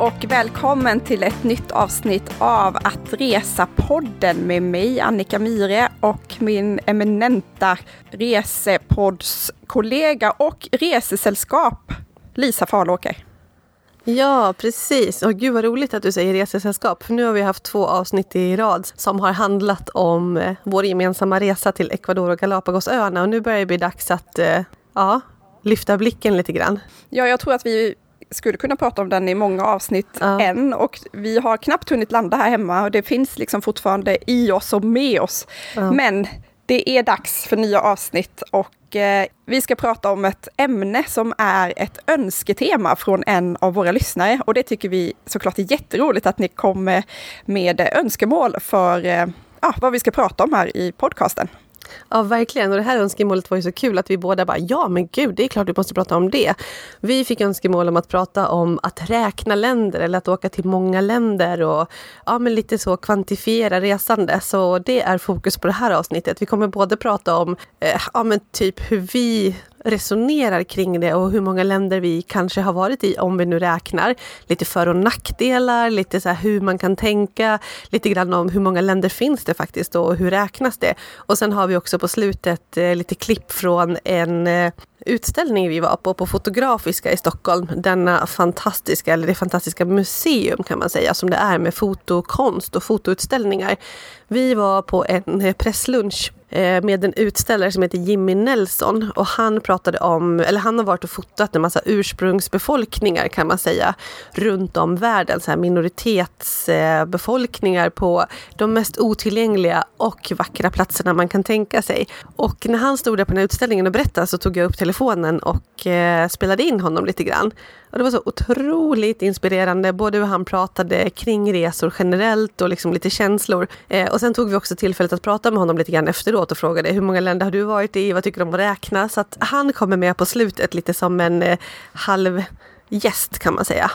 Och välkommen till ett nytt avsnitt av Att resa-podden med mig Annika Myhre och min eminenta resepoddskollega och resesällskap Lisa Farlåker. Ja, precis. Och gud vad roligt att du säger resesällskap. För nu har vi haft två avsnitt i rad som har handlat om eh, vår gemensamma resa till Ecuador och Galapagosöarna. Och nu börjar det bli dags att eh, ja, lyfta blicken lite grann. Ja, jag tror att vi skulle kunna prata om den i många avsnitt ja. än och vi har knappt hunnit landa här hemma och det finns liksom fortfarande i oss och med oss. Ja. Men det är dags för nya avsnitt och eh, vi ska prata om ett ämne som är ett önsketema från en av våra lyssnare och det tycker vi såklart är jätteroligt att ni kommer med önskemål för eh, ja, vad vi ska prata om här i podcasten. Ja, verkligen. Och det här önskemålet var ju så kul att vi båda bara, ja men gud, det är klart vi måste prata om det. Vi fick önskemål om att prata om att räkna länder eller att åka till många länder och ja, men lite så kvantifiera resande. Så det är fokus på det här avsnittet. Vi kommer både prata om eh, ja, men typ hur vi resonerar kring det och hur många länder vi kanske har varit i om vi nu räknar. Lite för och nackdelar, lite så hur man kan tänka, lite grann om hur många länder finns det faktiskt och hur räknas det? Och sen har vi också på slutet eh, lite klipp från en eh, utställning vi var på, på Fotografiska i Stockholm. Denna fantastiska, eller det fantastiska museum kan man säga, som det är med fotokonst och fotoutställningar. Vi var på en eh, presslunch Eh, med en utställare som heter Jimmy Nelson och han pratade om, eller han har varit och fotat en massa ursprungsbefolkningar kan man säga runt om världen, så här minoritetsbefolkningar på de mest otillgängliga och vackra platserna man kan tänka sig. Och när han stod där på den här utställningen och berättade så tog jag upp telefonen och eh, spelade in honom lite grann. Och det var så otroligt inspirerande, både hur han pratade kring resor generellt och liksom lite känslor. Eh, och sen tog vi också tillfället att prata med honom lite grann efteråt och frågade hur många länder har du varit i, vad tycker du om att räkna? Så att han kommer med på slutet lite som en eh, halv gäst kan man säga.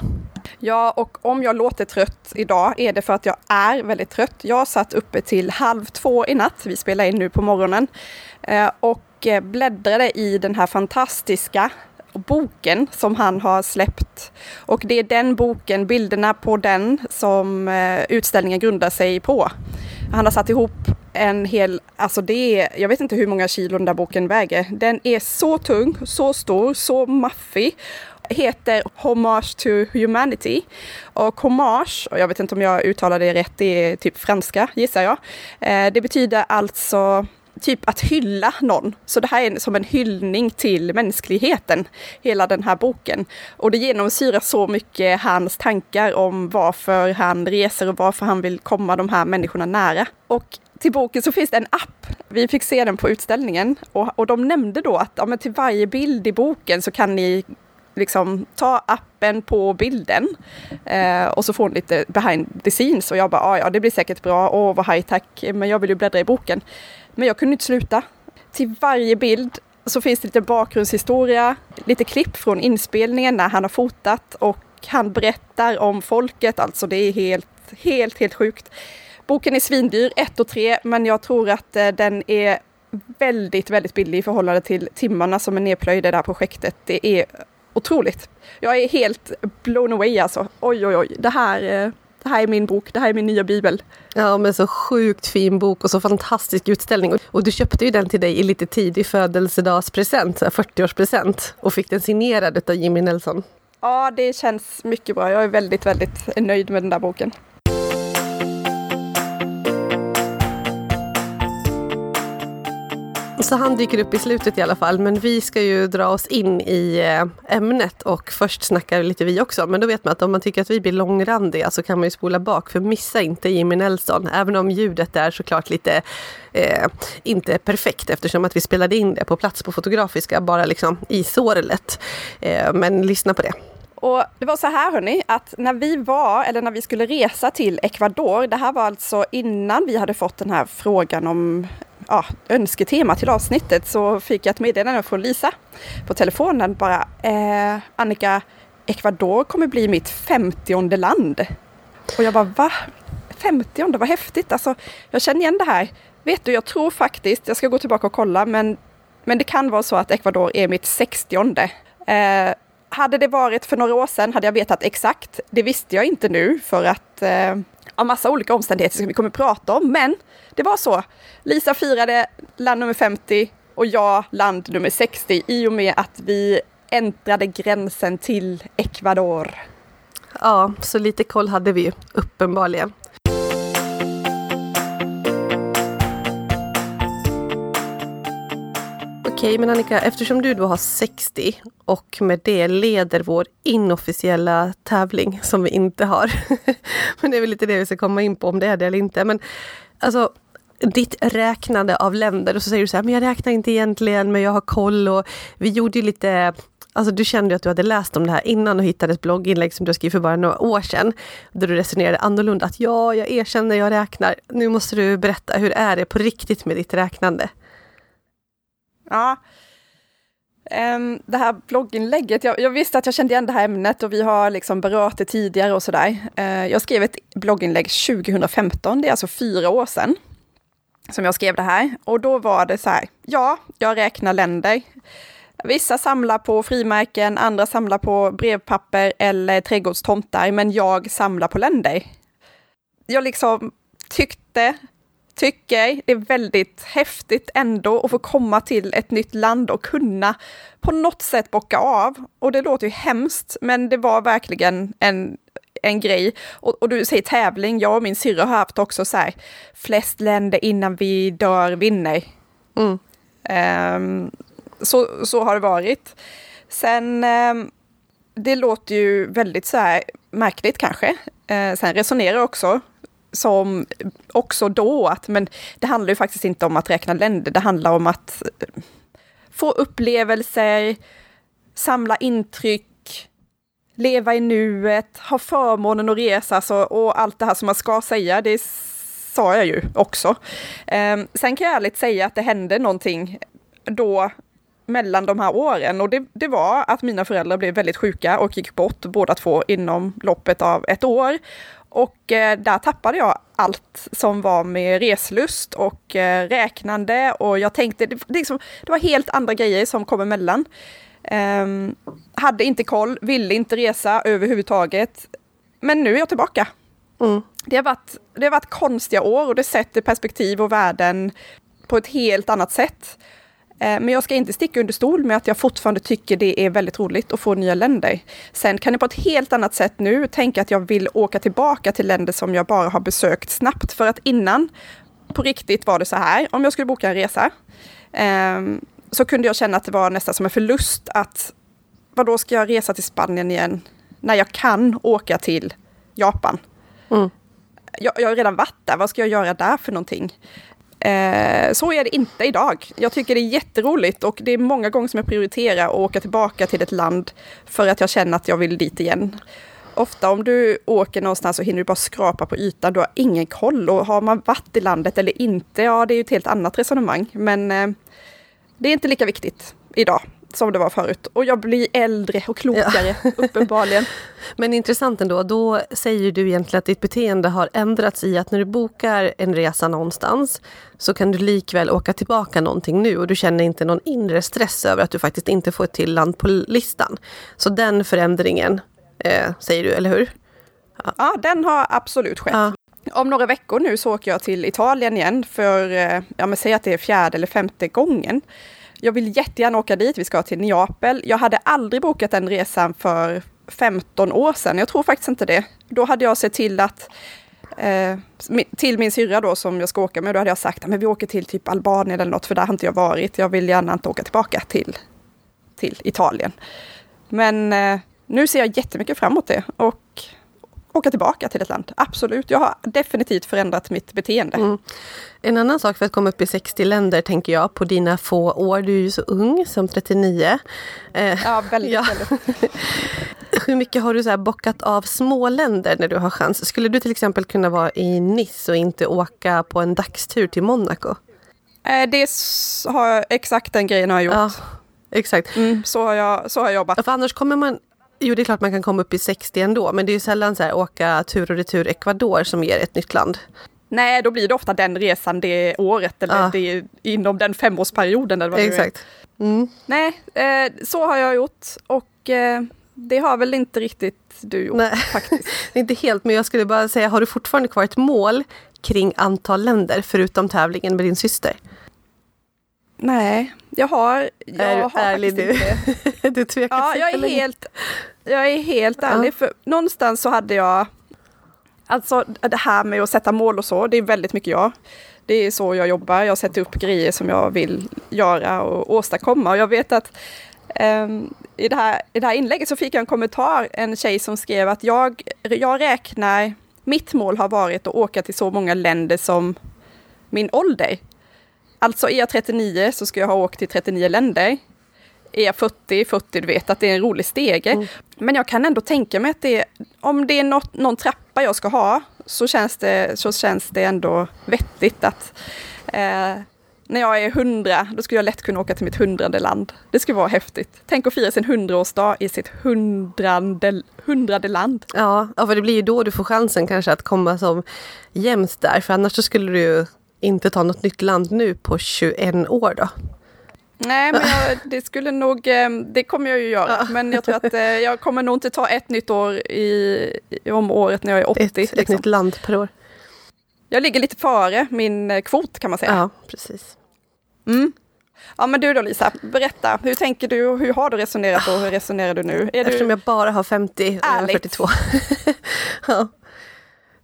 Ja, och om jag låter trött idag är det för att jag är väldigt trött. Jag satt uppe till halv två i natt, vi spelar in nu på morgonen, eh, och eh, bläddrade i den här fantastiska boken som han har släppt. Och det är den boken, bilderna på den, som eh, utställningen grundar sig på. Han har satt ihop en hel, alltså det är, jag vet inte hur många kilo den där boken väger. Den är så tung, så stor, så maffig heter Hommage to Humanity. Och hommage, och jag vet inte om jag uttalar det rätt, det är typ franska gissar jag. Eh, det betyder alltså typ att hylla någon. Så det här är som en hyllning till mänskligheten, hela den här boken. Och det genomsyrar så mycket hans tankar om varför han reser och varför han vill komma de här människorna nära. Och till boken så finns det en app. Vi fick se den på utställningen och, och de nämnde då att ja, till varje bild i boken så kan ni liksom ta appen på bilden eh, och så får hon lite behind the scenes och jag bara, ah, ja det blir säkert bra, åh vad high tech, men jag vill ju bläddra i boken. Men jag kunde inte sluta. Till varje bild så finns det lite bakgrundshistoria, lite klipp från inspelningen när han har fotat och han berättar om folket, alltså det är helt, helt, helt sjukt. Boken är svindyr, 1 och 3, men jag tror att eh, den är väldigt, väldigt billig i förhållande till timmarna som är nedplöjda i det här projektet. Det är otroligt. Jag är helt blown away alltså. Oj, oj, oj. Det här, eh, det här är min bok, det här är min nya bibel. Ja, men så sjukt fin bok och så fantastisk utställning. Och du köpte ju den till dig i lite tidig födelsedagspresent, 40-årspresent, och fick den signerad av Jimmy Nelson. Ja, det känns mycket bra. Jag är väldigt, väldigt nöjd med den där boken. Så han dyker upp i slutet i alla fall. Men vi ska ju dra oss in i eh, ämnet och först snackar lite vi också. Men då vet man att om man tycker att vi blir långrandiga så kan man ju spola bak. För missa inte Jimmy Nelson. Även om ljudet är såklart lite eh, inte perfekt eftersom att vi spelade in det på plats på Fotografiska, bara liksom i Sorlet. Eh, men lyssna på det. Och det var så här hörni, att när vi var, eller när vi skulle resa till Ecuador, det här var alltså innan vi hade fått den här frågan om ja, önsketema till avsnittet så fick jag ett meddelande från Lisa på telefonen bara eh, Annika, Ecuador kommer bli mitt femtionde land. Och jag bara va? Femtionde, vad häftigt! Alltså, jag känner igen det här. Vet du, jag tror faktiskt, jag ska gå tillbaka och kolla, men, men det kan vara så att Ecuador är mitt sextionde. Eh, hade det varit för några år sedan hade jag vetat exakt. Det visste jag inte nu för att eh, av massa olika omständigheter som vi kommer prata om. Men det var så. Lisa firade land nummer 50 och jag land nummer 60 i och med att vi äntrade gränsen till Ecuador. Ja, så lite koll hade vi ju uppenbarligen. Okej, men Annika, eftersom du då har 60 och med det leder vår inofficiella tävling som vi inte har. men det är väl lite det vi ska komma in på, om det är det eller inte. Men alltså, ditt räknande av länder och så säger du så här, men jag räknar inte egentligen, men jag har koll och vi gjorde ju lite Alltså du kände att du hade läst om det här innan och hittade ett blogginlägg som du skrev för bara några år sedan. Där du resonerade annorlunda, att ja, jag erkänner, jag räknar. Nu måste du berätta, hur är det på riktigt med ditt räknande? Ja. Um, det här blogginlägget, jag, jag, visste att jag kände igen det här ämnet och vi har liksom berört det tidigare och sådär. Uh, jag skrev ett blogginlägg 2015, det är alltså fyra år sedan som jag skrev det här. Och då var det så här, ja, jag räknar länder. Vissa samlar på frimärken, andra samlar på brevpapper eller trädgårdstomtar, men jag samlar på länder. Jag liksom tyckte tycker det är väldigt häftigt ändå att få komma till ett nytt land och kunna på något sätt bocka av. Och det låter ju hemskt, men det var verkligen en, en grej. Och, och du säger tävling, jag och min syrra har haft också så här, flest länder innan vi dör vinner. Mm. Um, så, så har det varit. Sen, um, det låter ju väldigt så här märkligt kanske. Uh, sen resonerar också som också då att, men det handlar ju faktiskt inte om att räkna länder, det handlar om att eh, få upplevelser, samla intryck, leva i nuet, ha förmånen att resa så, och allt det här som man ska säga, det sa jag ju också. Ehm, sen kan jag ärligt säga att det hände någonting då mellan de här åren och det, det, var att mina föräldrar blev väldigt sjuka och gick bort båda två inom loppet av ett år. Och eh, där tappade jag allt som var med reslust och eh, räknande och jag tänkte, det, liksom, det var helt andra grejer som kom emellan. Eh, hade inte koll, ville inte resa överhuvudtaget. Men nu är jag tillbaka. Mm. Det, har varit, det har varit konstiga år och det sätter perspektiv och värden på ett helt annat sätt. Eh, men jag ska inte sticka under stol med att jag fortfarande tycker det är väldigt roligt att få nya länder. Sen kan jag på ett helt annat sätt nu tänka att jag vill åka tillbaka till länder som jag bara har besökt snabbt. För att innan, på riktigt var det så här, om jag skulle boka en resa, ehm, så kunde jag känna att det var nästan som en förlust att vad då ska jag resa till Spanien igen när jag kan åka till Japan? Mm. Jag, jag har redan varit där, vad ska jag göra där för någonting? Eh, så är det inte idag. Jag tycker det är jätteroligt och det är många gånger som jag prioriterar att åka tillbaka till ett land för att jag känner att jag vill dit igen. Ofta om du åker någonstans så hinner du bara skrapa på ytan, du har ingen koll och har man varit i landet eller inte, ja det är ju ett helt annat resonemang. Men eh, det är inte lika viktigt idag som det var förut. Och jag blir äldre och klokare, ja. uppenbarligen. Men intressant ändå, då säger du egentligen att ditt beteende har ändrats i att när du bokar en resa någonstans så kan du likväl åka tillbaka någonting nu och du känner inte någon inre stress över att du faktiskt inte får ett till land på listan. Så den förändringen, eh, säger du, eller hur? Ja. ja, den har absolut skett. Ja. Om några veckor nu så åker jag till Italien igen för, eh, ja men säg att det är fjärde eller femte gången. Jag vill jättegärna åka dit, vi ska till Neapel. Jag hade aldrig bokat den resan för 15 år sedan, jag tror faktiskt inte det. Då hade jag sett till att eh, till min syrra då som jag ska åka med, då hade jag sagt att vi åker till typ Albanien eller något, för där har inte jag varit. Jag vill gärna inte åka tillbaka till, till Italien. Men eh, nu ser jag jättemycket fram emot det och åka tillbaka till ett land. Absolut, jag har definitivt förändrat mitt beteende. Mm. En annan sak för att komma upp i 60 länder tänker jag på dina få år. Du är ju så ung som 39. Eh, ja, väldigt, ja. väldigt. Hur mycket har du så här bockat av småländer när du har chans? Skulle du till exempel kunna vara i Nice och inte åka på en dagstur till Monaco? Eh, det har exakt den grejen har jag gjort. Ja, exakt. Mm, så, har jag, så har jag jobbat. För annars kommer man Jo, det är klart man kan komma upp i 60 ändå, men det är ju sällan så här åka tur och retur Ecuador som ger ett nytt land. Nej, då blir det ofta den resan det året eller ja. det inom den femårsperioden. Eller vad Exakt. Mm. Nej, eh, så har jag gjort och eh, det har väl inte riktigt du gjort Nej. faktiskt. inte helt, men jag skulle bara säga, har du fortfarande kvar ett mål kring antal länder förutom tävlingen med din syster? Nej, jag har, jag är har ärlig du? inte. du tvekar Ja, jag är helt, jag är helt ärlig. För någonstans så hade jag... Alltså det här med att sätta mål och så, det är väldigt mycket jag. Det är så jag jobbar. Jag sätter upp grejer som jag vill göra och åstadkomma. Och jag vet att ehm, i, det här, i det här inlägget så fick jag en kommentar, en tjej som skrev att jag, jag räknar, mitt mål har varit att åka till så många länder som min ålder. Alltså är jag 39 så ska jag ha åkt till 39 länder. Är jag 40, 40, du vet att det är en rolig stege. Mm. Men jag kan ändå tänka mig att det, om det är något, någon trappa jag ska ha, så känns det, så känns det ändå vettigt att eh, när jag är 100, då skulle jag lätt kunna åka till mitt hundrade land. Det skulle vara häftigt. Tänk att fira sin hundraårsdag i sitt hundrade, hundrade land. Ja, ja, för det blir ju då du får chansen kanske att komma som jämst där, för annars så skulle du ju inte ta något nytt land nu på 21 år då. Nej, men jag, det skulle nog, eh, det kommer jag ju göra. Men jag tror att eh, jag kommer nog inte ta ett nytt år i, om året när jag är 80. Ett, ett liksom. nytt land per år. Jag ligger lite före min eh, kvot kan man säga. Ja, precis. Mm. Ja men du då Lisa, berätta. Hur tänker du och hur har du resonerat och hur resonerar du nu? Är Eftersom du... jag bara har 50 och jag är Ärligt. 42. ja.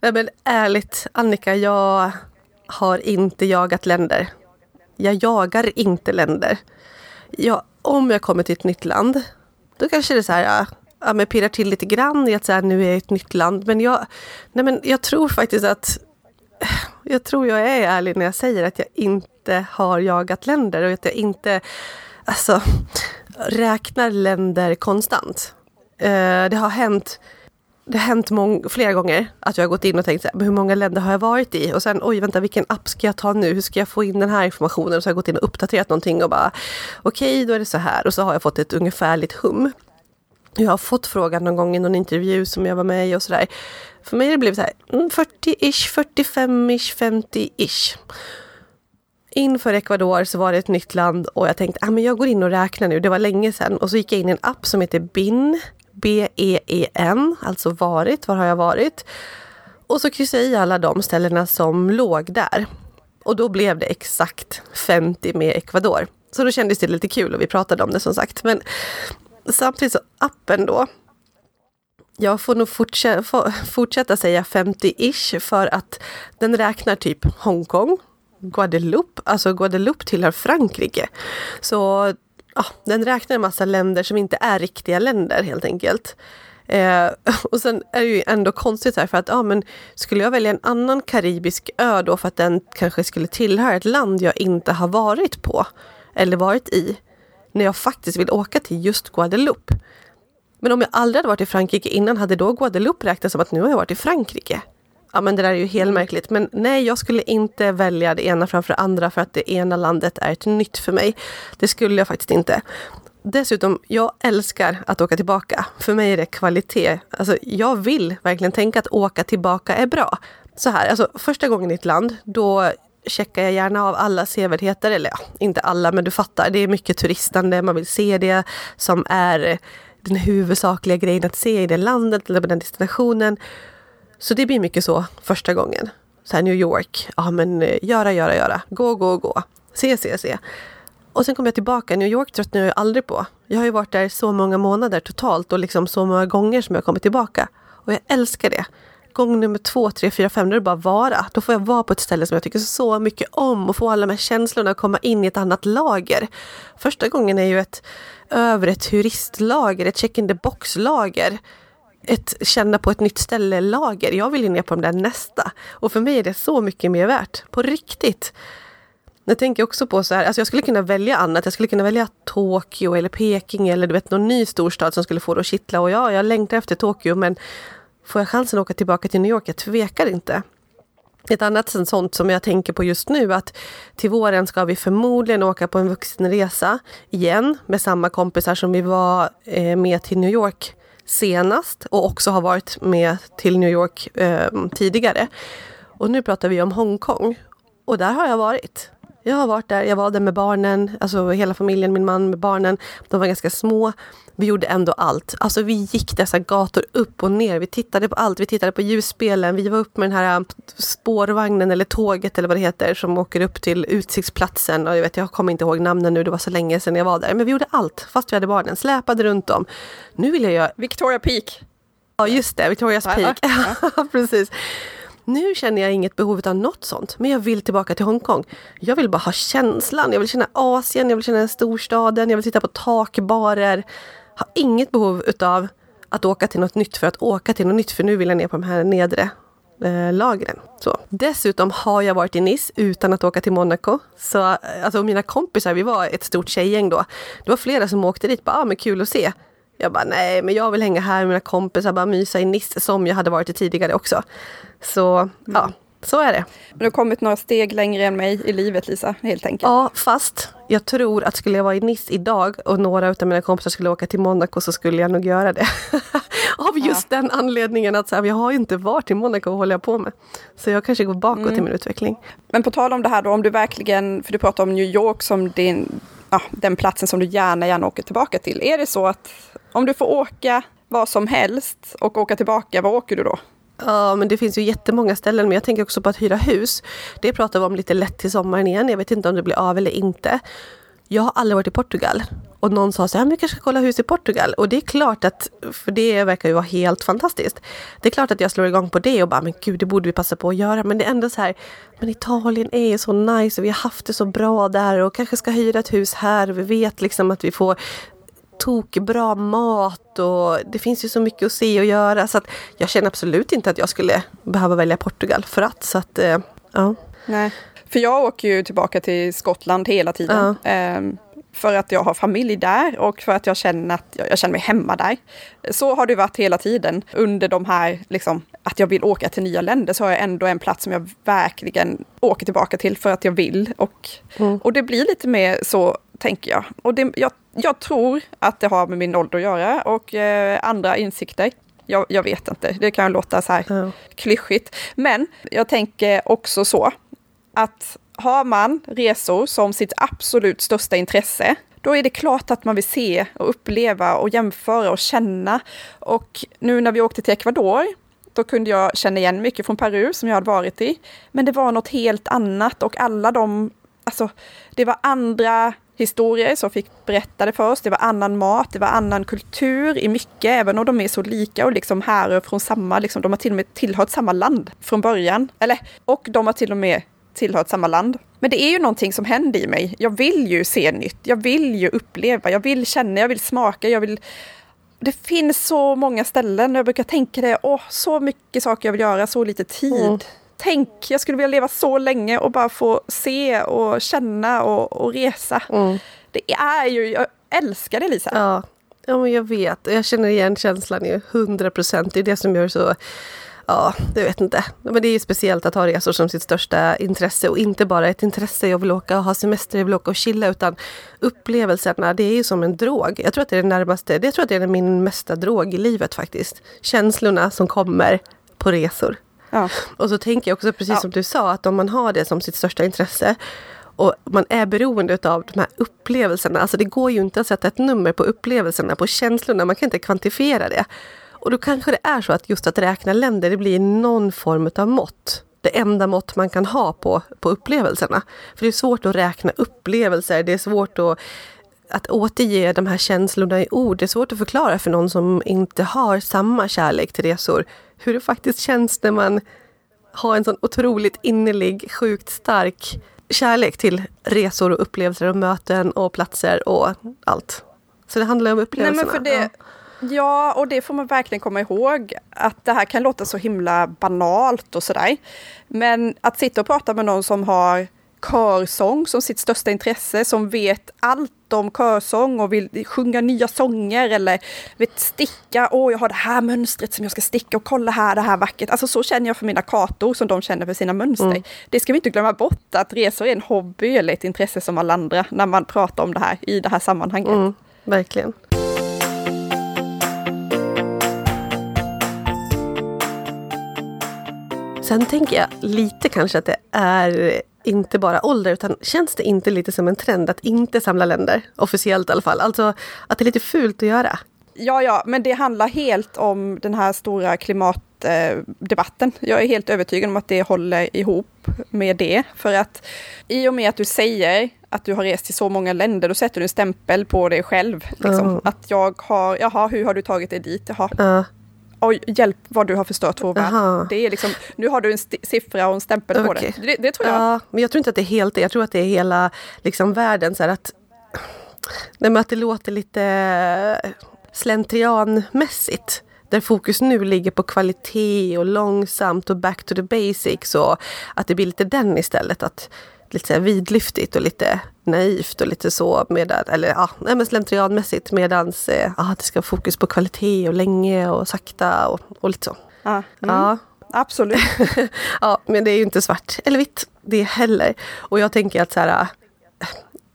Nej, men ärligt, Annika, jag har inte jagat länder. Jag jagar inte länder. Jag, om jag kommer till ett nytt land, då kanske det är så här, ja, ja, men pirrar till lite grann i att så här, nu är jag i ett nytt land. Men jag, nej, men jag tror faktiskt att jag tror jag är ärlig när jag säger att jag inte har jagat länder och att jag inte alltså, räknar länder konstant. Eh, det har hänt det har hänt mång- flera gånger att jag har gått in och tänkt så här, men hur många länder har jag varit i? Och sen, oj vänta, vilken app ska jag ta nu? Hur ska jag få in den här informationen? Och så har jag gått in och uppdaterat någonting och bara, okej, då är det så här. Och så har jag fått ett ungefärligt hum. Jag har fått frågan någon gång i någon intervju som jag var med i och sådär. För mig har det blivit så här, 40-ish, 45-ish, 50-ish. Inför Ecuador så var det ett nytt land och jag tänkte, ah, men jag går in och räknar nu. Det var länge sedan. Och så gick jag in i en app som heter BIN, B-E-E-N, alltså varit, var har jag varit? Och så kryssade jag i alla de ställena som låg där. Och då blev det exakt 50 med Ecuador. Så då kändes det lite kul och vi pratade om det som sagt. Men samtidigt så appen då. Jag får nog fortsätta, fortsätta säga 50-ish för att den räknar typ Hongkong, Guadeloupe, alltså Guadeloupe tillhör Frankrike. Så ja, den räknar en massa länder som inte är riktiga länder helt enkelt. Eh, och sen är det ju ändå konstigt här för att ja, men skulle jag välja en annan karibisk ö då för att den kanske skulle tillhöra ett land jag inte har varit på eller varit i när jag faktiskt vill åka till just Guadeloupe. Men om jag aldrig hade varit i Frankrike innan, hade då Guadeloupe räknats som att nu har jag varit i Frankrike? Ja men det där är ju helt märkligt. Men nej, jag skulle inte välja det ena framför det andra för att det ena landet är ett nytt för mig. Det skulle jag faktiskt inte. Dessutom, jag älskar att åka tillbaka. För mig är det kvalitet. Alltså, jag vill verkligen tänka att åka tillbaka är bra. Så här, alltså första gången i ett land, då checkar jag gärna av alla sevärdheter. Eller ja, inte alla, men du fattar. Det är mycket turistande, man vill se det som är den huvudsakliga grejen att se i det landet eller på den destinationen. Så det blir mycket så första gången. Så här New York, ja men eh, göra, göra, göra. Gå, gå, gå. Se, se, se. Och sen kom jag tillbaka. New York tröttnar jag ju aldrig på. Jag har ju varit där så många månader totalt och liksom så många gånger som jag kommit tillbaka. Och jag älskar det. Gång nummer två, tre, fyra, fem, då är det bara vara. Då får jag vara på ett ställe som jag tycker så mycket om och få alla de här känslorna och komma in i ett annat lager. Första gången är ju ett övre turistlager, ett check in the box-lager ett känna på ett nytt ställe-lager. Jag vill ju ner på de där nästa. Och för mig är det så mycket mer värt. På riktigt. Jag tänker också på så här, alltså jag skulle kunna välja annat. Jag skulle kunna välja Tokyo eller Peking eller du vet någon ny storstad som skulle få det att kittla. Och ja, jag längtar efter Tokyo men får jag chansen att åka tillbaka till New York? Jag tvekar inte. Ett annat sånt- som jag tänker på just nu att till våren ska vi förmodligen åka på en vuxenresa igen med samma kompisar som vi var eh, med till New York senast och också har varit med till New York eh, tidigare. Och nu pratar vi om Hongkong. Och där har jag varit. Jag har varit där, jag var där med barnen, alltså hela familjen, min man med barnen. De var ganska små. Vi gjorde ändå allt. Alltså vi gick dessa gator upp och ner. Vi tittade på allt. Vi tittade på ljusspelen. Vi var upp med den här äh, spårvagnen eller tåget eller vad det heter som åker upp till utsiktsplatsen. Och jag, vet, jag kommer inte ihåg namnen nu, det var så länge sedan jag var där. Men vi gjorde allt fast vi hade barnen. Släpade runt dem. Nu vill jag göra... Victoria Peak. Ja, just det. Victorias Peak. Ja, precis. Nu känner jag inget behov av något sånt, men jag vill tillbaka till Hongkong. Jag vill bara ha känslan, jag vill känna Asien, jag vill känna storstaden, jag vill sitta på takbarer. Har inget behov utav att åka till något nytt för att åka till något nytt, för nu vill jag ner på de här nedre eh, lagren. Så. Dessutom har jag varit i Nice utan att åka till Monaco. Så eh, alltså, mina kompisar, vi var ett stort tjejgäng då. Det var flera som åkte dit, bara ah, men kul att se. Jag bara, nej, men jag vill hänga här med mina kompisar, bara mysa i Nice som jag hade varit i tidigare också. Så mm. ja, så är det. Men du har kommit några steg längre än mig i livet Lisa, helt enkelt. Ja, fast jag tror att skulle jag vara i Nice idag och några av mina kompisar skulle åka till Monaco så skulle jag nog göra det. av just ja. den anledningen att så här, jag har inte varit i Monaco och håller jag på med. Så jag kanske går bakåt mm. i min utveckling. Men på tal om det här då, om du verkligen, för du pratar om New York som din, ja, den platsen som du gärna, gärna åker tillbaka till. Är det så att om du får åka vad som helst och åka tillbaka, vad åker du då? Ja, men det finns ju jättemånga ställen. Men jag tänker också på att hyra hus. Det pratar vi om lite lätt till sommaren igen. Jag vet inte om det blir av eller inte. Jag har aldrig varit i Portugal. Och någon sa så här, vi kanske ska kolla hus i Portugal. Och det är klart att, för det verkar ju vara helt fantastiskt. Det är klart att jag slår igång på det och bara, men gud, det borde vi passa på att göra. Men det är ändå så här, men Italien är ju så nice och vi har haft det så bra där och kanske ska hyra ett hus här. Och vi vet liksom att vi får tokbra mat och det finns ju så mycket att se och göra. Så att jag känner absolut inte att jag skulle behöva välja Portugal för att. Så att, eh, ja. Nej, för jag åker ju tillbaka till Skottland hela tiden. Ja. Eh, för att jag har familj där och för att jag känner att jag, jag, känner mig hemma där. Så har det varit hela tiden under de här, liksom, att jag vill åka till nya länder, så har jag ändå en plats som jag verkligen åker tillbaka till för att jag vill. Och, mm. och det blir lite mer så, tänker jag. Och det, jag jag tror att det har med min ålder att göra och eh, andra insikter. Jag, jag, vet inte, det kan låta så här mm. klyschigt. Men jag tänker också så att har man resor som sitt absolut största intresse, då är det klart att man vill se och uppleva och jämföra och känna. Och nu när vi åkte till Ecuador, då kunde jag känna igen mycket från Peru som jag hade varit i. Men det var något helt annat och alla de, alltså det var andra historier som fick berättade för oss. Det var annan mat, det var annan kultur i mycket, även om de är så lika och liksom härrör från samma, liksom, de har till och med tillhört samma land från början. Eller, och de har till och med tillhört samma land. Men det är ju någonting som händer i mig. Jag vill ju se nytt, jag vill ju uppleva, jag vill känna, jag vill smaka, jag vill det finns så många ställen. Jag brukar tänka det, åh, så mycket saker jag vill göra, så lite tid. Mm. Tänk, jag skulle vilja leva så länge och bara få se och känna och, och resa. Mm. Det är ju, jag älskar det Lisa. Ja. ja, men jag vet. Jag känner igen känslan ju, hundra procent. Det är det som gör så Ja, det vet inte. Men det är ju speciellt att ha resor som sitt största intresse och inte bara ett intresse, jag vill åka och ha semester, jag vill åka och chilla, utan upplevelserna, det är ju som en drog. Jag tror att det är det närmaste, jag tror att det är min mesta drog i livet faktiskt. Känslorna som kommer på resor. Ja. Och så tänker jag också, precis ja. som du sa, att om man har det som sitt största intresse och man är beroende av de här upplevelserna. Alltså det går ju inte att sätta ett nummer på upplevelserna, på känslorna. Man kan inte kvantifiera det. Och då kanske det är så att just att räkna länder, det blir någon form av mått. Det enda mått man kan ha på, på upplevelserna. För det är svårt att räkna upplevelser, det är svårt att att återge de här känslorna i ord. Det är svårt att förklara för någon som inte har samma kärlek till resor hur det faktiskt känns när man har en sån otroligt innerlig, sjukt stark kärlek till resor och upplevelser och möten och platser och allt. Så det handlar om upplevelserna. Nej, det, ja, och det får man verkligen komma ihåg. Att det här kan låta så himla banalt och sådär. Men att sitta och prata med någon som har körsång som sitt största intresse, som vet allt om körsång och vill sjunga nya sånger eller vet sticka. Åh, jag har det här mönstret som jag ska sticka och kolla här, det här vackert. Alltså så känner jag för mina kartor som de känner för sina mönster. Mm. Det ska vi inte glömma bort, att resor är en hobby eller ett intresse som alla andra när man pratar om det här i det här sammanhanget. Mm, verkligen. Sen tänker jag lite kanske att det är inte bara ålder, utan känns det inte lite som en trend att inte samla länder? Officiellt i alla fall. Alltså att det är lite fult att göra. Ja, ja, men det handlar helt om den här stora klimatdebatten. Jag är helt övertygad om att det håller ihop med det. För att i och med att du säger att du har rest till så många länder, då sätter du en stämpel på dig själv. Liksom. Mm. Att jag har, jaha, hur har du tagit dig dit? Jaha, Ja, oj, hjälp vad du har förstört vår värld. Det är liksom, nu har du en siffra och en stämpel på Okej. det. det. Det tror jag. ja, men jag tror inte att det är helt det. Jag tror att det är hela liksom, världen. Så att, nej, att det låter lite slentrianmässigt. Där fokus nu ligger på kvalitet och långsamt och back to the basics. Och att det blir lite den istället. Att lite så här vidlyftigt och lite naivt och lite så. Medan, eller ja, men slentrianmässigt. Medans eh, ja, det ska vara fokus på kvalitet och länge och sakta och, och lite så. Ja, mm, Ja, Absolut. Ja, men det är ju inte svart eller vitt det heller. Och jag tänker att så här, äh,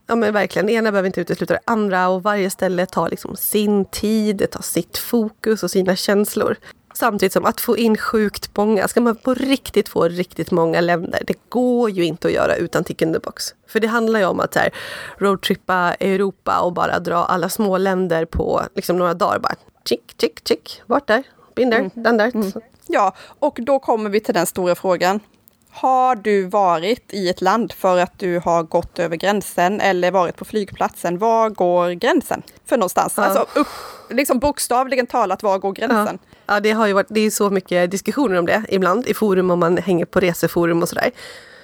ja men verkligen, det ena behöver inte utesluta det andra och varje ställe tar liksom sin tid, det tar sitt fokus och sina känslor. Samtidigt som att få in sjukt många, ska man på riktigt få riktigt många länder, det går ju inte att göra utan tick in the box. För det handlar ju om att här, roadtrippa Europa och bara dra alla små länder på liksom några dagar. Bara chick, chick, chick, vart där, been there, den där. Ja, och då kommer vi till den stora frågan. Har du varit i ett land för att du har gått över gränsen eller varit på flygplatsen? Var går gränsen för någonstans? Ja. Alltså upp, liksom bokstavligen talat, var går gränsen? Ja, Ja det har ju varit, det är så mycket diskussioner om det ibland i forum om man hänger på reseforum och sådär.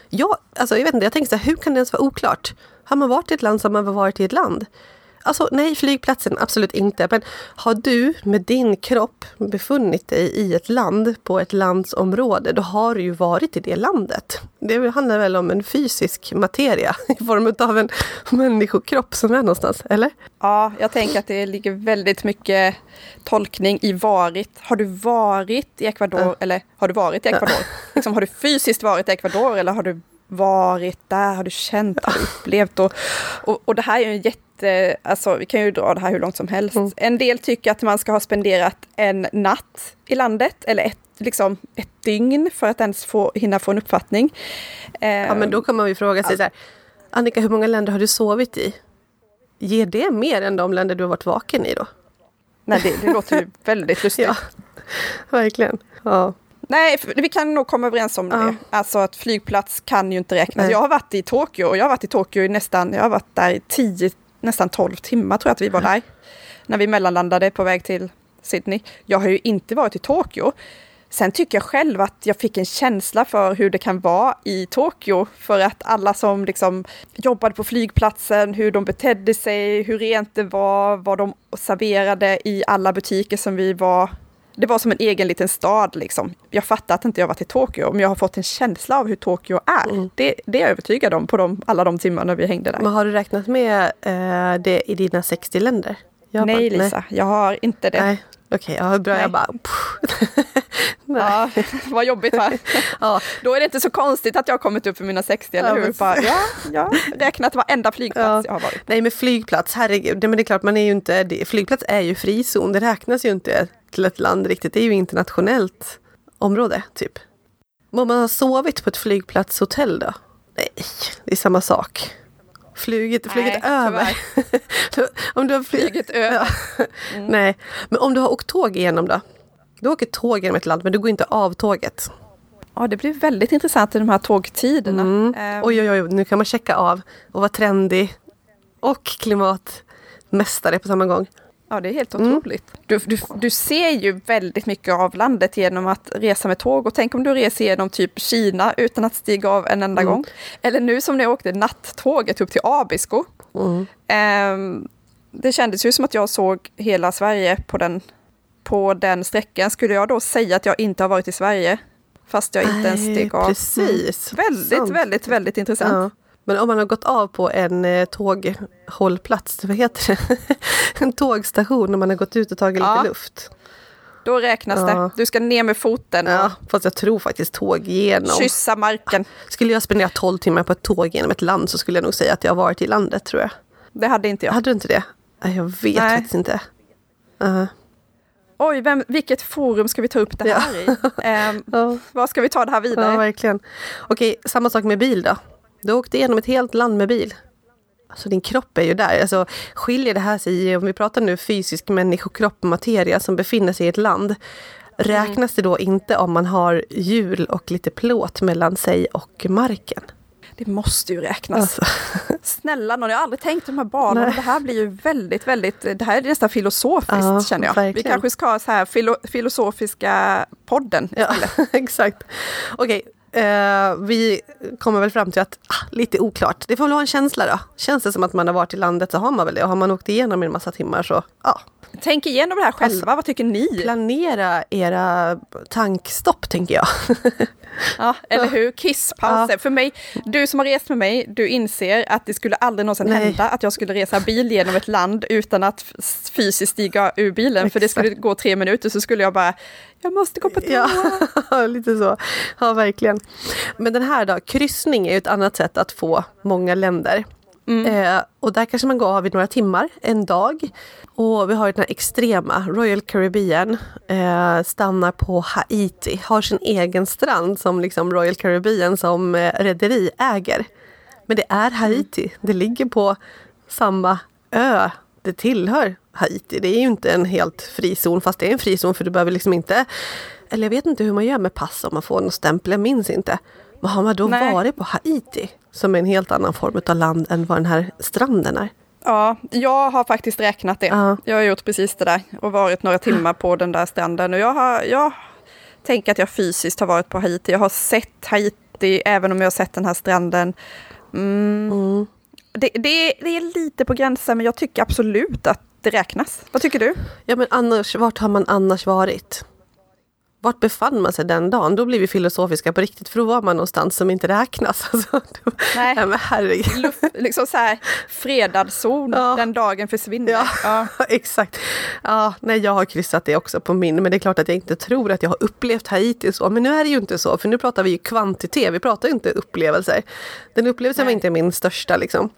Ja, alltså jag vet inte, jag tänker så här, hur kan det ens vara oklart? Har man varit i ett land så har man väl varit i ett land. Alltså nej, flygplatsen absolut inte. Men har du med din kropp befunnit dig i ett land på ett landsområde, då har du ju varit i det landet. Det handlar väl om en fysisk materia i form av en människokropp som är någonstans, eller? Ja, jag tänker att det ligger väldigt mycket tolkning i varit. Har du varit i Ecuador Ja. eller har du varit i Ecuador? Liksom, har du fysiskt varit i Ecuador eller har du varit där? Har du känt? Har du upplevt? Och, och, och det här är ju en jätte... Alltså, vi kan ju dra det här hur långt som helst. Mm. En del tycker att man ska ha spenderat en natt i landet eller ett, liksom, ett dygn för att ens få, hinna få en uppfattning. Ja, men då kan man ju fråga sig så här, Annika, hur många länder har du sovit i? Ger det mer än de länder du har varit vaken i då? Nej, det, det låter ju väldigt lustigt. Ja, verkligen. Ja. Nej, vi kan nog komma överens om det. Alltså att flygplats kan ju inte räknas. Nej. Jag har varit i Tokyo och jag har varit i Tokyo i nästan, jag har varit där i 10, nästan 12 timmar tror jag att vi var där. När vi mellanlandade på väg till Sydney. Jag har ju inte varit i Tokyo. Sen tycker jag själv att jag fick en känsla för hur det kan vara i Tokyo. För att alla som liksom jobbade på flygplatsen, hur de betedde sig, hur rent det var, vad de serverade i alla butiker som vi var. Det var som en egen liten stad liksom. Jag fattar att inte jag varit i Tokyo, men jag har fått en känsla av hur Tokyo är. Mm. Det, det är jag övertygad om på de, alla de timmarna vi hängde där. Men har du räknat med eh, det i dina 60 länder? Japan? Nej Lisa, jag har inte det. Nej. Okej, ja, bra. Nej. Jag bara... Nej. Ja, vad jobbigt va? Ja. Då är det inte så konstigt att jag har kommit upp för mina 60, eller Ja, hur? Bara, ja, jag har räknat varenda flygplats Ja. jag har varit. Nej, men flygplats, herregud. Nej, men det är klart, man är ju inte... Flygplats är ju frizon. Det räknas ju inte till ett land riktigt. Det är ju internationellt område, typ. Om man har sovit på ett flygplatshotell då? Nej, det är samma sak. Flugit, flugit Nej, över. om du har Flyget över. Ja. Nej, men om du har åkt tåg igenom då? Du åker tåg genom ett land, men du går inte av tåget. Ja, det blir väldigt intressant i de här tågtiderna. Mm. Ehm, Oj, oj, oj, nu kan man checka av och vara trendig och klimatmästare på samma gång. Ja, det är helt Mm. otroligt. Du, du, du ser ju väldigt mycket av landet genom att resa med tåg. Och tänk om du reser genom typ Kina utan att stiga av en enda Mm. gång. Eller nu som när jag åkte nattåget upp till Abisko. Mm. Ehm, det kändes ju som att jag såg hela Sverige på den, på den sträckan. Skulle jag då säga att jag inte har varit i Sverige? Fast jag inte ens steg av. Precis. Mm. Väldigt, Sant. väldigt, väldigt intressant. Ja. Men om man har gått av på en eh, tåghållplats, vad heter det? en tågstation när man har gått ut och tagit Ja. lite luft. Då räknas Ja. det. Du ska ner med foten Ja, fast jag tror faktiskt tåg genom. kyssa marken. Skulle jag spendera 12 timmar på ett tåg genom ett land så skulle jag nog säga att jag har varit i landet tror jag. Det hade inte jag. Hade du inte det? Jag vet Nej. faktiskt inte. Uh, Oj, vem, vilket forum ska vi ta upp det här i? Ehm, ja. vad ska vi ta det här ja, vidare? verkligen. Okej, samma sak med bil då. Du åkte igenom ett helt land med bil. Alltså din kropp är ju där. Alltså, skiljer det här sig om vi pratar nu fysisk människokropp, materia som befinner sig i ett land. Räknas det då inte om man har hjul och lite plåt mellan sig och marken? Det måste ju räknas. Alltså. Snälla någon, jag har aldrig tänkt de här banorna. Det här blir ju väldigt, väldigt, det här är nästan filosofiskt Ja, känner jag. verkligen. Vi kanske ska ha så här filo, filosofiska podden Ja, exakt. Okej, eh, vi kommer väl fram till att ah, lite oklart. Det får väl vara en känsla då. Känns det som att man har varit i landet så har man väl det. Och har man åkt igenom en massa timmar så ja, Tänk igenom det här själva, Alltså, vad tycker ni? planera era tankstopp tänker jag. Ja, eller hur? Kisspauser. Ja. För mig, du som har rest med mig, du inser att det skulle aldrig någonsin Nej. hända att jag skulle resa bil genom ett land utan att fysiskt stiga ur bilen. För det skulle gå tre minuter så skulle jag bara, jag måste gå på toa. Ja, lite så. Ja, verkligen. Men den här då, kryssning är ju ett annat sätt att få många länder. Eh, och där kanske man går av i några timmar, en dag. Och vi har ju den här extrema, Royal Caribbean, eh, stannar på Haiti, har sin egen strand som liksom Royal Caribbean som eh, rederi äger. Men det är Haiti, det ligger på samma ö. Det tillhör Haiti. Det är ju inte en helt fri zon, fast det är en fri zon för du behöver liksom inte... Eller jag vet inte hur man gör med pass om man får någon stämpel, jag minns inte. Men har man då Nej. varit på Haiti, som är en helt annan form av land än vad den här stranden är? Ja, jag har faktiskt räknat det. Ja. Jag har gjort precis det där och varit några timmar på den där stranden. Och jag, har, jag tänker att jag fysiskt har varit på Haiti. Jag har sett Haiti, även om jag har sett den här stranden. Mm. Mm. Det, det, det är lite på gränsen, men jag tycker absolut att det räknas. Vad tycker du? Ja men annars, vart har man annars varit? Vart befann man sig den dagen? Då blir vi filosofiska på riktigt, för då var man någonstans som inte räknas. Alltså, Nej. Nej men herregud. Luft, liksom så här fredad zon, Ja. den dagen försvinner. Ja. Ja. Exakt. Ja, nej, jag har kryssat det också på min, men det är klart att jag inte tror att jag har upplevt Haiti så. Men nu är det ju inte så, för nu pratar vi ju kvantitet, vi pratar ju inte upplevelser. Den upplevelsen var Nej. inte min största liksom.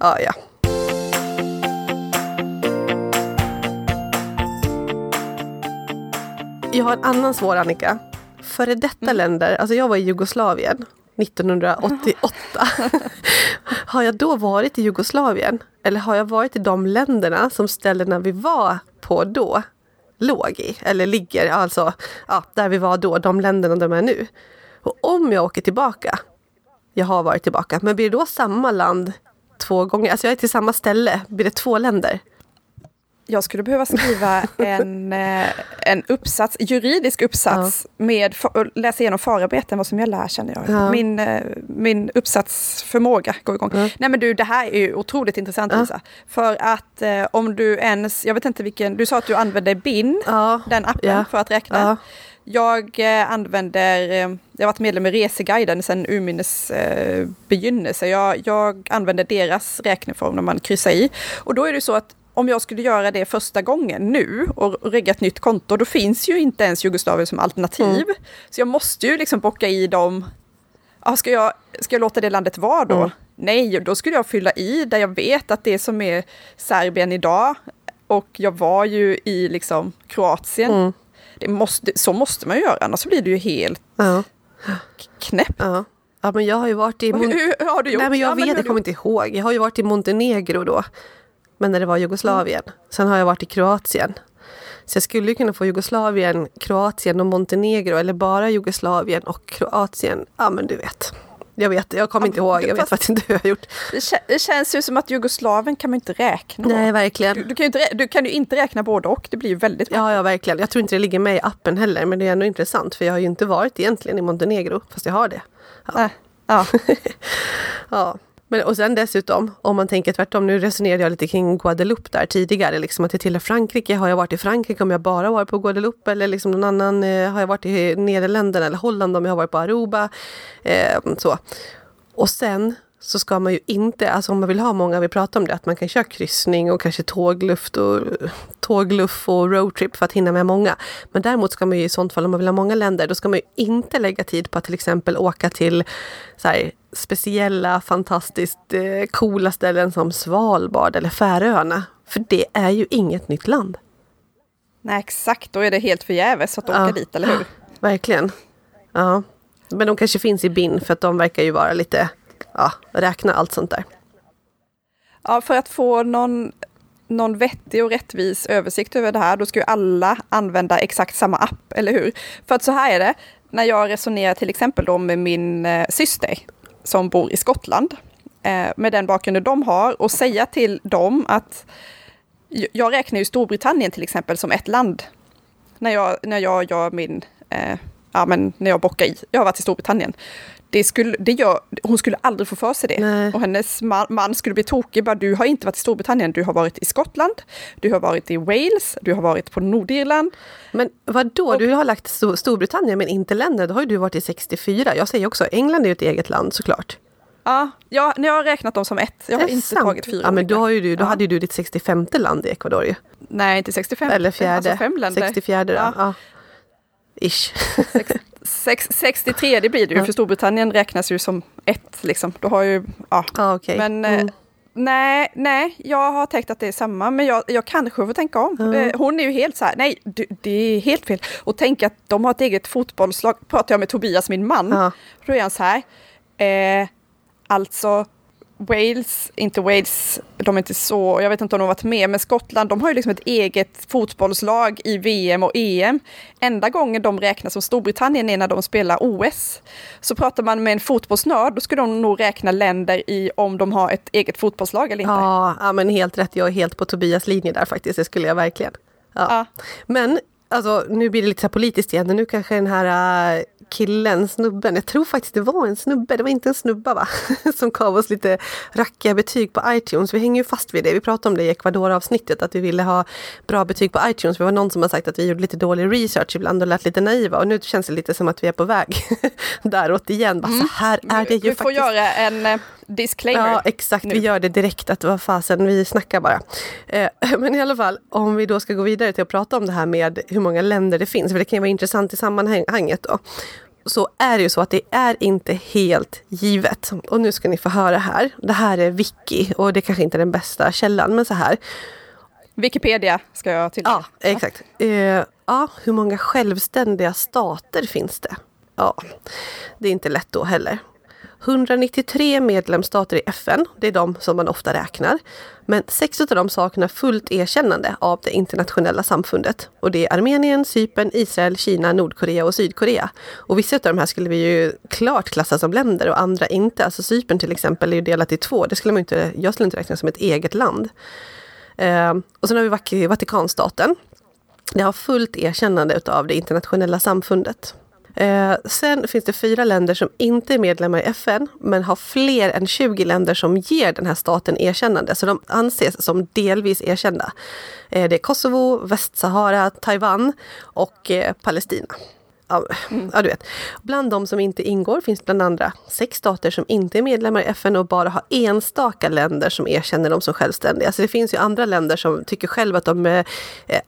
Ja, ja. Jag har en annan svår Annika. Före detta länder, alltså jag var i Jugoslavien 1988. har jag då varit i Jugoslavien? Eller har jag varit i de länderna som ställena vi var på då låg i? Eller ligger, alltså ja, där vi var då, de länderna de är nu. Och om jag åker tillbaka, jag har varit tillbaka, men blir det då samma land två gånger? Alltså jag är till samma ställe, blir det två länder? Jag skulle behöva skriva en, eh, en uppsats, juridisk uppsats med för, läsa igenom förarbeten, vad som gäller här känner jag. Ja. Min, eh, min uppsatsförmåga går igång. Ja. Nej men du, det här är ju otroligt intressant Ja. Lisa. För att eh, om du ens, jag vet inte vilken, du sa att du använder BIN, Ja, den appen, Ja. för att räkna. ja, Jag eh, använder, eh, jag har varit medlem i Reseguiden sedan urminnes eh, begynnelse. Jag, jag använder deras räkneform när man kryssar i. Och då är det så att om jag skulle göra det första gången nu och regga ett nytt konto, då finns ju inte ens Jugoslavien som alternativ. Så jag måste ju liksom bocka i dem. Ja, ska, jag, ska jag låta det landet vara då? Mm. Nej, då skulle jag fylla i där jag vet att det som är Serbien idag och jag var ju i liksom Kroatien. Mm. Det måste, så måste man ju göra, annars blir det ju helt ja, knäpp. ja. Ja, men jag har ju varit i... Hur, Mon- hur har du gjort? Nej, men jag Ja, vet, hur jag kommer inte ihåg. Jag har ju varit i Montenegro då. Men när det var Jugoslavien. Sen har jag varit i Kroatien. Så jag skulle ju kunna få Jugoslavien, Kroatien och Montenegro. Eller bara Jugoslavien och Kroatien. Ja, men du vet. Jag vet, jag kommer inte ihåg. Jag vet faktiskt inte hur jag har gjort. Det, kä- det känns ju som att Jugoslavien kan man inte räkna. Nej, Du, verkligen. du, kan ju inte, du kan ju inte räkna både och, det blir ju väldigt Ja, ja, verkligen. Jag tror inte det ligger med i appen heller. Men det är ändå intressant. För jag har ju inte varit egentligen i Montenegro. Fast jag har det. Äh, ja. Ja. Men, och sen dessutom, om man tänker tvärtom, nu resonerade jag lite kring Guadeloupe där tidigare, liksom att jag tillhör Frankrike. Har jag varit i Frankrike om jag bara varit på Guadeloupe eller liksom någon annan, eh, har jag varit i Nederländerna eller Holland om jag har varit på Aruba. Eh, så. Och sen så ska man ju inte, alltså om man vill ha många, vi pratar om det, att man kan köra kryssning och kanske tågluft och tågluff och roadtrip för att hinna med många. Men däremot ska man ju i sånt fall, om man vill ha många länder, då ska man ju inte lägga tid på att till exempel åka till så här, speciella, fantastiskt eh, coola ställen som Svalbard eller Färöarna. För det är ju inget nytt land. Nej, exakt, då är det helt förgäves att åka Ja. dit, eller hur? Verkligen. Ja. Men de kanske finns i BIN för att de verkar ju vara lite ja, räkna allt sånt där. Ja, för att få någon, någon vettig och rättvis översikt över det här, då ska ju alla använda exakt samma app, eller hur? För att så här är det, när jag resonerar till exempel då med min eh, syster som bor i Skottland, eh, med den bakgrunden de har, och säga till dem att jag räknar ju Storbritannien till exempel som ett land. När jag, när jag gör min, eh, ja men när jag bockar i, jag har varit i Storbritannien. Det skulle, det gör, hon skulle aldrig få för sig det. Nej. Och hennes man, man, skulle bli tokig. Bara, du har inte varit i Storbritannien, du har varit i Skottland, du har varit i Wales, du har varit på Nordirland. Men vad då? du har lagt Storbritannien men inte länder, då har ju du varit i 64. Jag säger också, England är ju ett eget land såklart. Ja, ja, jag har räknat dem som ett. Jag har inte sant? tagit fyra. Ja, men då, har ju du, då ja. hade ju du ditt 65 land i Ecuador ju. Nej, inte 65. Eller fjärde. Alltså fem länder. 64 då. Ja. ja. Ish. 63 det blir det ju, för Storbritannien räknas ju som ett liksom. Då har ju, ja. Ah, okay. Men eh, mm. nej, nej, jag har tänkt att det är samma, men jag, jag kanske får tänka om. Mm. Hon är ju helt så här, nej, det är helt fel. Och tänk att de har ett eget fotbollslag, pratar jag med Tobias, min man, mm. då är han så här, eh, alltså Wales, inte Wales, de är inte så, jag vet inte om de har varit med, men Skottland, de har ju liksom ett eget fotbollslag i VM och EM. Enda gången de räknas som Storbritannien är när de spelar OS. Så pratar man med en fotbollsnörd, då skulle de nog räkna länder i om de har ett eget fotbollslag eller inte. Ja, ja men helt rätt, jag är helt på Tobias linje där faktiskt, det skulle jag verkligen. Ja. ja. Men alltså, nu blir det lite så politiskt igen, nu kanske den här äh, killen, snubben, jag tror faktiskt det var en snubbe, det var inte en snubba va? Som gav oss lite rackiga betyg på iTunes. Vi hänger ju fast vid det, vi pratade om det i Ecuador-avsnittet, att vi ville ha bra betyg på iTunes. Det var någon som har sagt att vi gjorde lite dålig research ibland och lät lite naiva och nu känns det lite som att vi är på väg däråt igen. Bara, mm. så här är det ju vi får göra en eh, disclaimer. Ja exakt, nu. vi gör det direkt att vad fasen, vi snackar bara. Eh, men i alla fall, om vi då ska gå vidare till att prata om det här med hur många länder det finns, för det kan ju vara intressant i sammanhanget då så är det ju så att det är inte helt givet. Och nu ska ni få höra här. Det här är Wiki och det kanske inte är den bästa källan, men så här. Wikipedia ska jag tillägga. Ja, exakt. Uh, ja, hur många självständiga stater finns det? Ja, det är inte lätt då heller. 193 medlemsstater i FN, det är de som man ofta räknar. Men sex av dem saknar fullt erkännande av det internationella samfundet. Och det är Armenien, Cypern, Israel, Kina, Nordkorea och Sydkorea. Och vissa av de här skulle vi ju klart klassa som länder och andra inte. Alltså Cypern till exempel är ju delat i två. Det skulle man inte, jag skulle inte räkna som ett eget land. Eh, och sen har vi Vatikanstaten. Det har fullt erkännande av det internationella samfundet. Eh, sen finns det fyra länder som inte är medlemmar i FN men har fler än 20 länder som ger den här staten erkännande. Så de anses som delvis erkända. Eh, det är Kosovo, Västsahara, Taiwan och eh, Palestina. Ja, mm. ja, du vet. Bland de som inte ingår finns bland andra sex stater som inte är medlemmar i FN och bara har enstaka länder som erkänner dem som självständiga. Så det finns ju andra länder som tycker själva att de eh,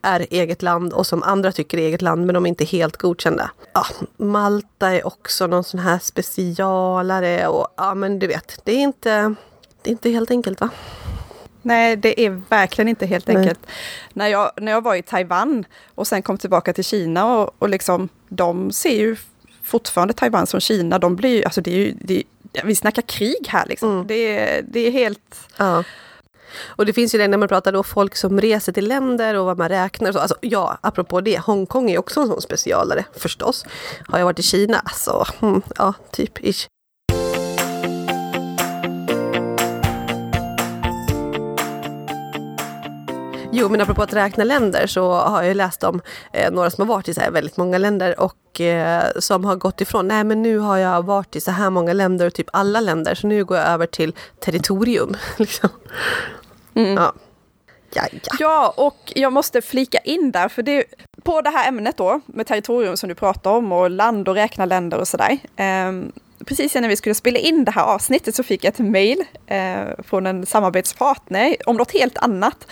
är eget land och som andra tycker är eget land men de är inte helt godkända. Ja, Malta är också någon sån här specialare och ja men du vet, det är inte, det är inte helt enkelt va? Nej, det är verkligen inte helt enkelt. När jag, när jag var i Taiwan och sen kom tillbaka till Kina och, och liksom, de ser ju fortfarande Taiwan som Kina. De blir alltså det är ju, det, vi snackar krig här liksom. Mm. Det, det är helt... Ja. Och det finns ju det när man pratar då folk som reser till länder och vad man räknar. Och så. Alltså, ja, apropå det, Hongkong är också en sån specialare förstås. Har jag varit i Kina? Alltså, mm, ja, typ ish. Jo, men apropå att räkna länder så har jag läst om eh, några som har varit i så här väldigt många länder och eh, som har gått ifrån, nej men nu har jag varit i så här många länder och typ alla länder så nu går jag över till territorium. liksom. mm. ja. Ja, ja. och jag måste flika in där, för det, på det här ämnet då, med territorium som du pratar om och land och räkna länder och sådär. Eh, precis när vi skulle spela in det här avsnittet så fick jag ett mail eh, från en samarbetspartner om något helt annat.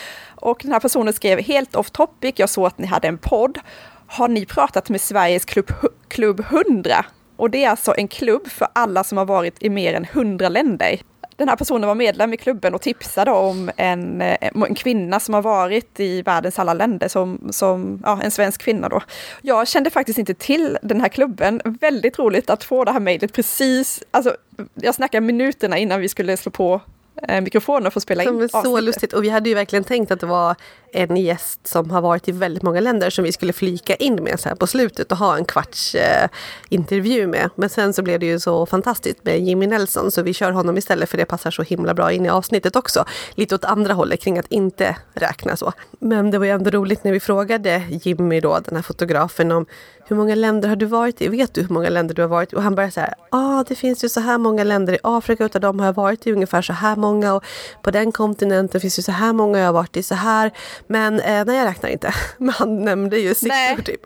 Och den här personen skrev helt off topic, jag såg att ni hade en podd. Har ni pratat med Sveriges klubb, klubb 100? Och det är alltså en klubb för alla som har varit i mer än 100 länder. den här personen var medlem i klubben och tipsade om en, eh, en kvinna som har varit i världens alla länder, som, som ja, en svensk kvinna då. Jag kände faktiskt inte till den här klubben. Väldigt roligt att få det här mejlet precis, alltså jag snackar minuterna innan vi skulle slå på eh, mikrofonen för att spela in avsnittet. Så lustigt och vi hade ju verkligen tänkt att det var en gäst som har varit i väldigt många länder som vi skulle flika in med så här på slutet och ha en kvarts eh, intervju med. Men sen så blev det ju så fantastiskt med Jimmy Nelson så vi kör honom istället för det passar så himla bra in i avsnittet också. Lite åt andra hållet kring att inte räkna så. Men det var ju ändå roligt när vi frågade Jimmy då, den här fotografen om hur många länder har du varit i? Vet du hur många länder du har varit i? Och han här, ja ah, det finns ju så här många länder i Afrika, utav dem har jag varit i ungefär så här många och på den kontinenten finns ju så här många jag har varit i så här. Men eh, nej, jag räknar inte. Men han nämnde ju siffror typ.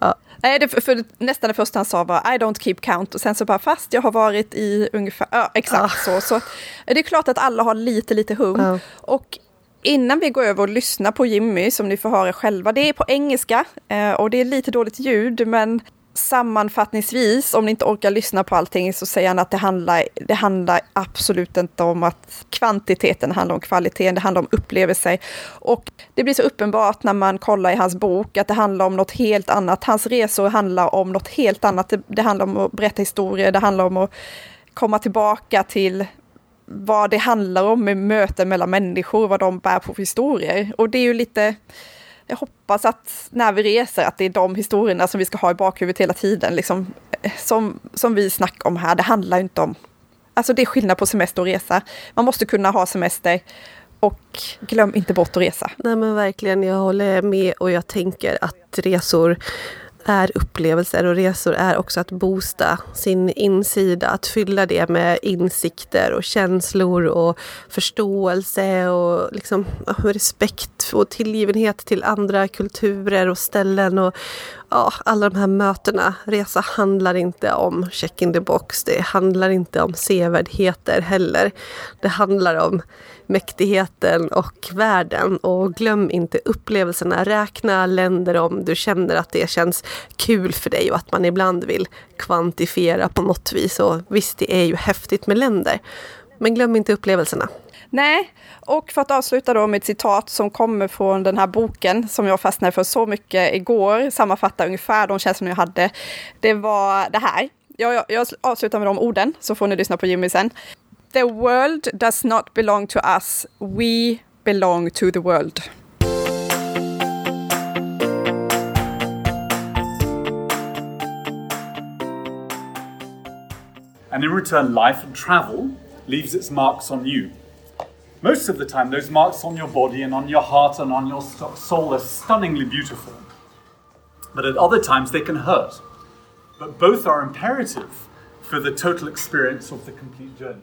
Ja. Nej, det, för nästan det första han sa var I don't keep count och sen så bara fast jag har varit i ungefär, ja exakt ja. så. Så det är klart att alla har lite, lite hum. Ja. Och innan vi går över och lyssnar på Jimmy, som ni får höra själva, det är på engelska eh, och det är lite dåligt ljud, men sammanfattningsvis, om ni inte orkar lyssna på allting, så säger han att det handlar, det handlar absolut inte om att kvantiteten handlar om kvaliteten, det handlar om upplevelser. Och det blir så uppenbart när man kollar i hans bok att det handlar om något helt annat. Hans resor handlar om något helt annat. Det, det handlar om att berätta historier, det handlar om att komma tillbaka till vad det handlar om med möten mellan människor, vad de bär på för historier. Och det är ju lite jag hoppas att när vi reser att det är de historierna som vi ska ha i bakhuvudet hela tiden. Liksom, eh, som, som vi snackar om här, det handlar inte om... Alltså det är skillnad på semester och resa. Man måste kunna ha semester och glöm inte bort att resa. Nej men verkligen, jag håller med och jag tänker att resor är upplevelser och resor är också att boosta sin insida, att fylla det med insikter och känslor och förståelse och liksom respekt och tillgivenhet till andra kulturer och ställen och ja, alla de här mötena. Resa handlar inte om check in the box, det handlar inte om sevärdheter heller. Det handlar om mäktigheten och världen. Och glöm inte upplevelserna. Räkna länder om du känner att det känns kul för dig och att man ibland vill kvantifiera på något vis. Och visst, det är ju häftigt med länder. Men glöm inte upplevelserna. Nej, och för att avsluta då med ett citat som kommer från den här boken som jag fastnade för så mycket igår, sammanfattar ungefär de känslor jag hade. Det var det här. Jag, jag, jag avslutar med de orden, så får ni lyssna på Jimmy sen. The world does not belong to us. We belong to the world. And in return, life and travel leaves its marks on you. Most of the time, those marks on your body and on your heart and on your soul are stunningly beautiful. But at other times, they can hurt. But both are imperative for the total experience of the complete journey.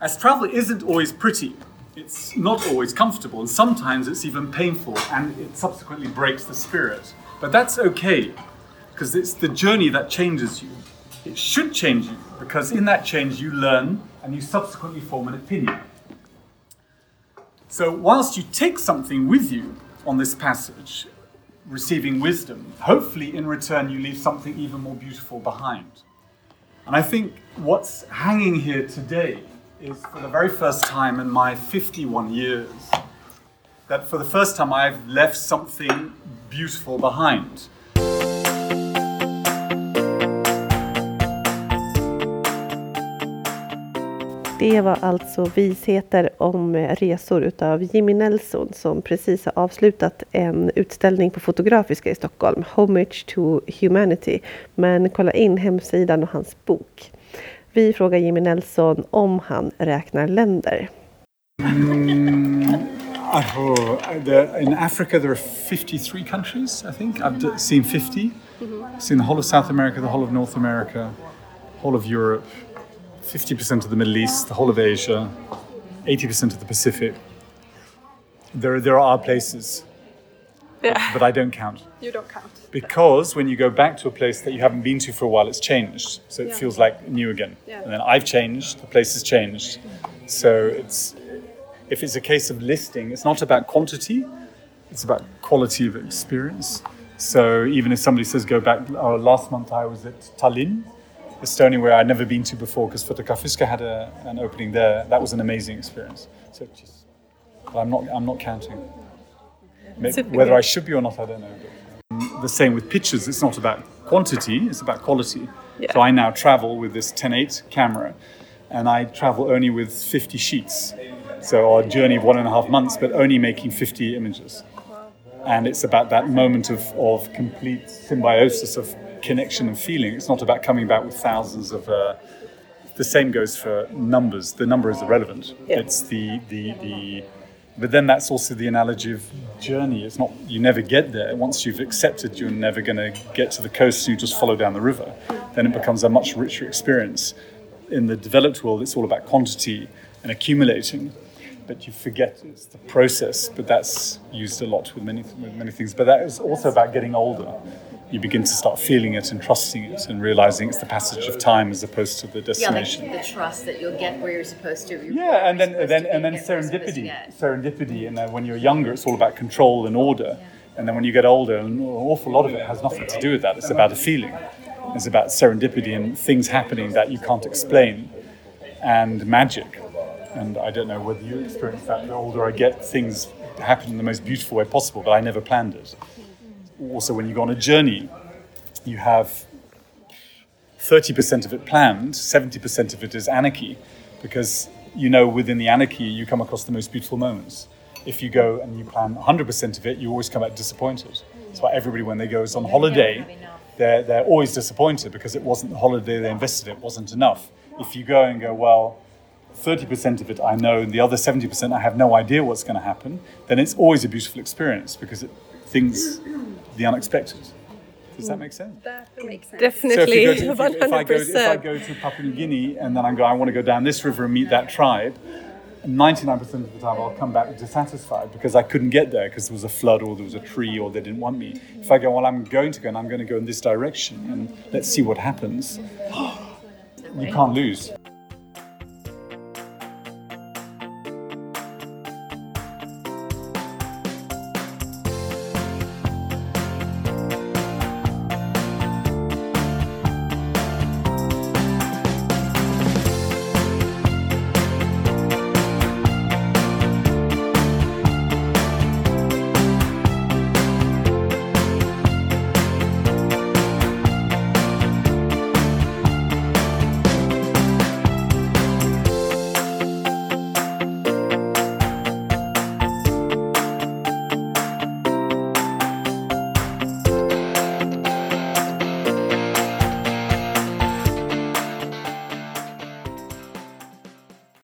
As travel isn't always pretty, it's not always comfortable, and sometimes it's even painful, and it subsequently breaks the spirit. But that's okay, because it's the journey that changes you. It should change you, because in that change you learn and you subsequently form an opinion. So, whilst you take something with you on this passage, receiving wisdom, hopefully in return you leave something even more beautiful behind. And I think what's hanging here today is for the very first time in my 51 years that for the first time I've left something beautiful behind. Det var alltså Visheter om resor utav Jimmy Nelson som precis har avslutat en utställning på Fotografiska i Stockholm, Homage to Humanity. Men kolla in hemsidan och hans bok. Vi frågar Jimmy Nelson om han räknar länder. Mm, oh, the, in Africa there are 53 countries, I think. I've seen 50. Mm-hmm. Seen the whole of South America, the whole of North America, whole of Europe, 50% of the Middle East, the whole of Asia, 80% of the Pacific. There, there are places, yeah. but I don't count. You don't count. Because when you go back to a place that you haven't been to for a while, it's changed. So it yeah. feels like new again. Yeah. And then I've changed, the place has changed. So it's if it's a case of listing, it's not about quantity, it's about quality of experience. So even if somebody says go back, oh, last month I was at Tallinn, Estonia, where I'd never been to before, because Fotokafiska had a, an opening there. That was an amazing experience. So just, but I'm not, I'm not counting. Maybe, whether. I should be or not, I don't know. But, um, the same with pictures. It's not about quantity; it's about quality. Yeah. So I now travel with this 10.8 camera, and I travel only with 50 sheets. So our journey of one and a half months, but only making 50 images. And it's about that moment of, of complete symbiosis of connection and feeling. It's not about coming back with thousands of. Uh, the same goes for numbers. The number is irrelevant. Yeah. It's the, the the. But then that's also the analogy of journey. It's not you never get there. Once you've accepted you're never going to get to the coast, you just follow down the river. Then it becomes a much richer experience. In the developed world, it's all about quantity and accumulating but you forget it's the process. But that's used a lot with many with many things. But that is also about getting older. You begin to start feeling it and trusting it and realizing it's the passage of time as opposed to the destination. Yeah, like the trust that you'll get where you're supposed to. you're- Yeah, and then then and then get where you're supposed to serendipity, serendipity, and then when you're younger, it's all about control and order. yeah. And then when you get older, an awful lot of it has nothing to do with that. It's about a feeling. It's about serendipity and things happening that you can't explain, and magic. And I don't know whether you experience that. The older I get, things happen in the most beautiful way possible, but I never planned it. Also, when you go on a journey, you have 30% of it planned, 70% of it is anarchy, because you know within the anarchy you come across the most beautiful moments. If you go and you plan 100% of it, you always come out disappointed. That's why everybody, when they go on holiday, they're, they're always disappointed because it wasn't the holiday they invested, it wasn't enough. If you go and go, well, 30% of it I know, and the other 70% I have no idea what's going to happen, then it's always a beautiful experience because it things the unexpected. Does that make sense? That makes sense. So if, Definitely, you go to, if, you- if I go, if I go to Papua New Guinea and then I go, I want to go down this river and meet that tribe, 99% of the time I'll come back dissatisfied because I couldn't get there because there was a flood or there was a tree or they didn't want me. If I go, well, I'm going to go and I'm going to go in this direction and let's see what happens, you can't lose.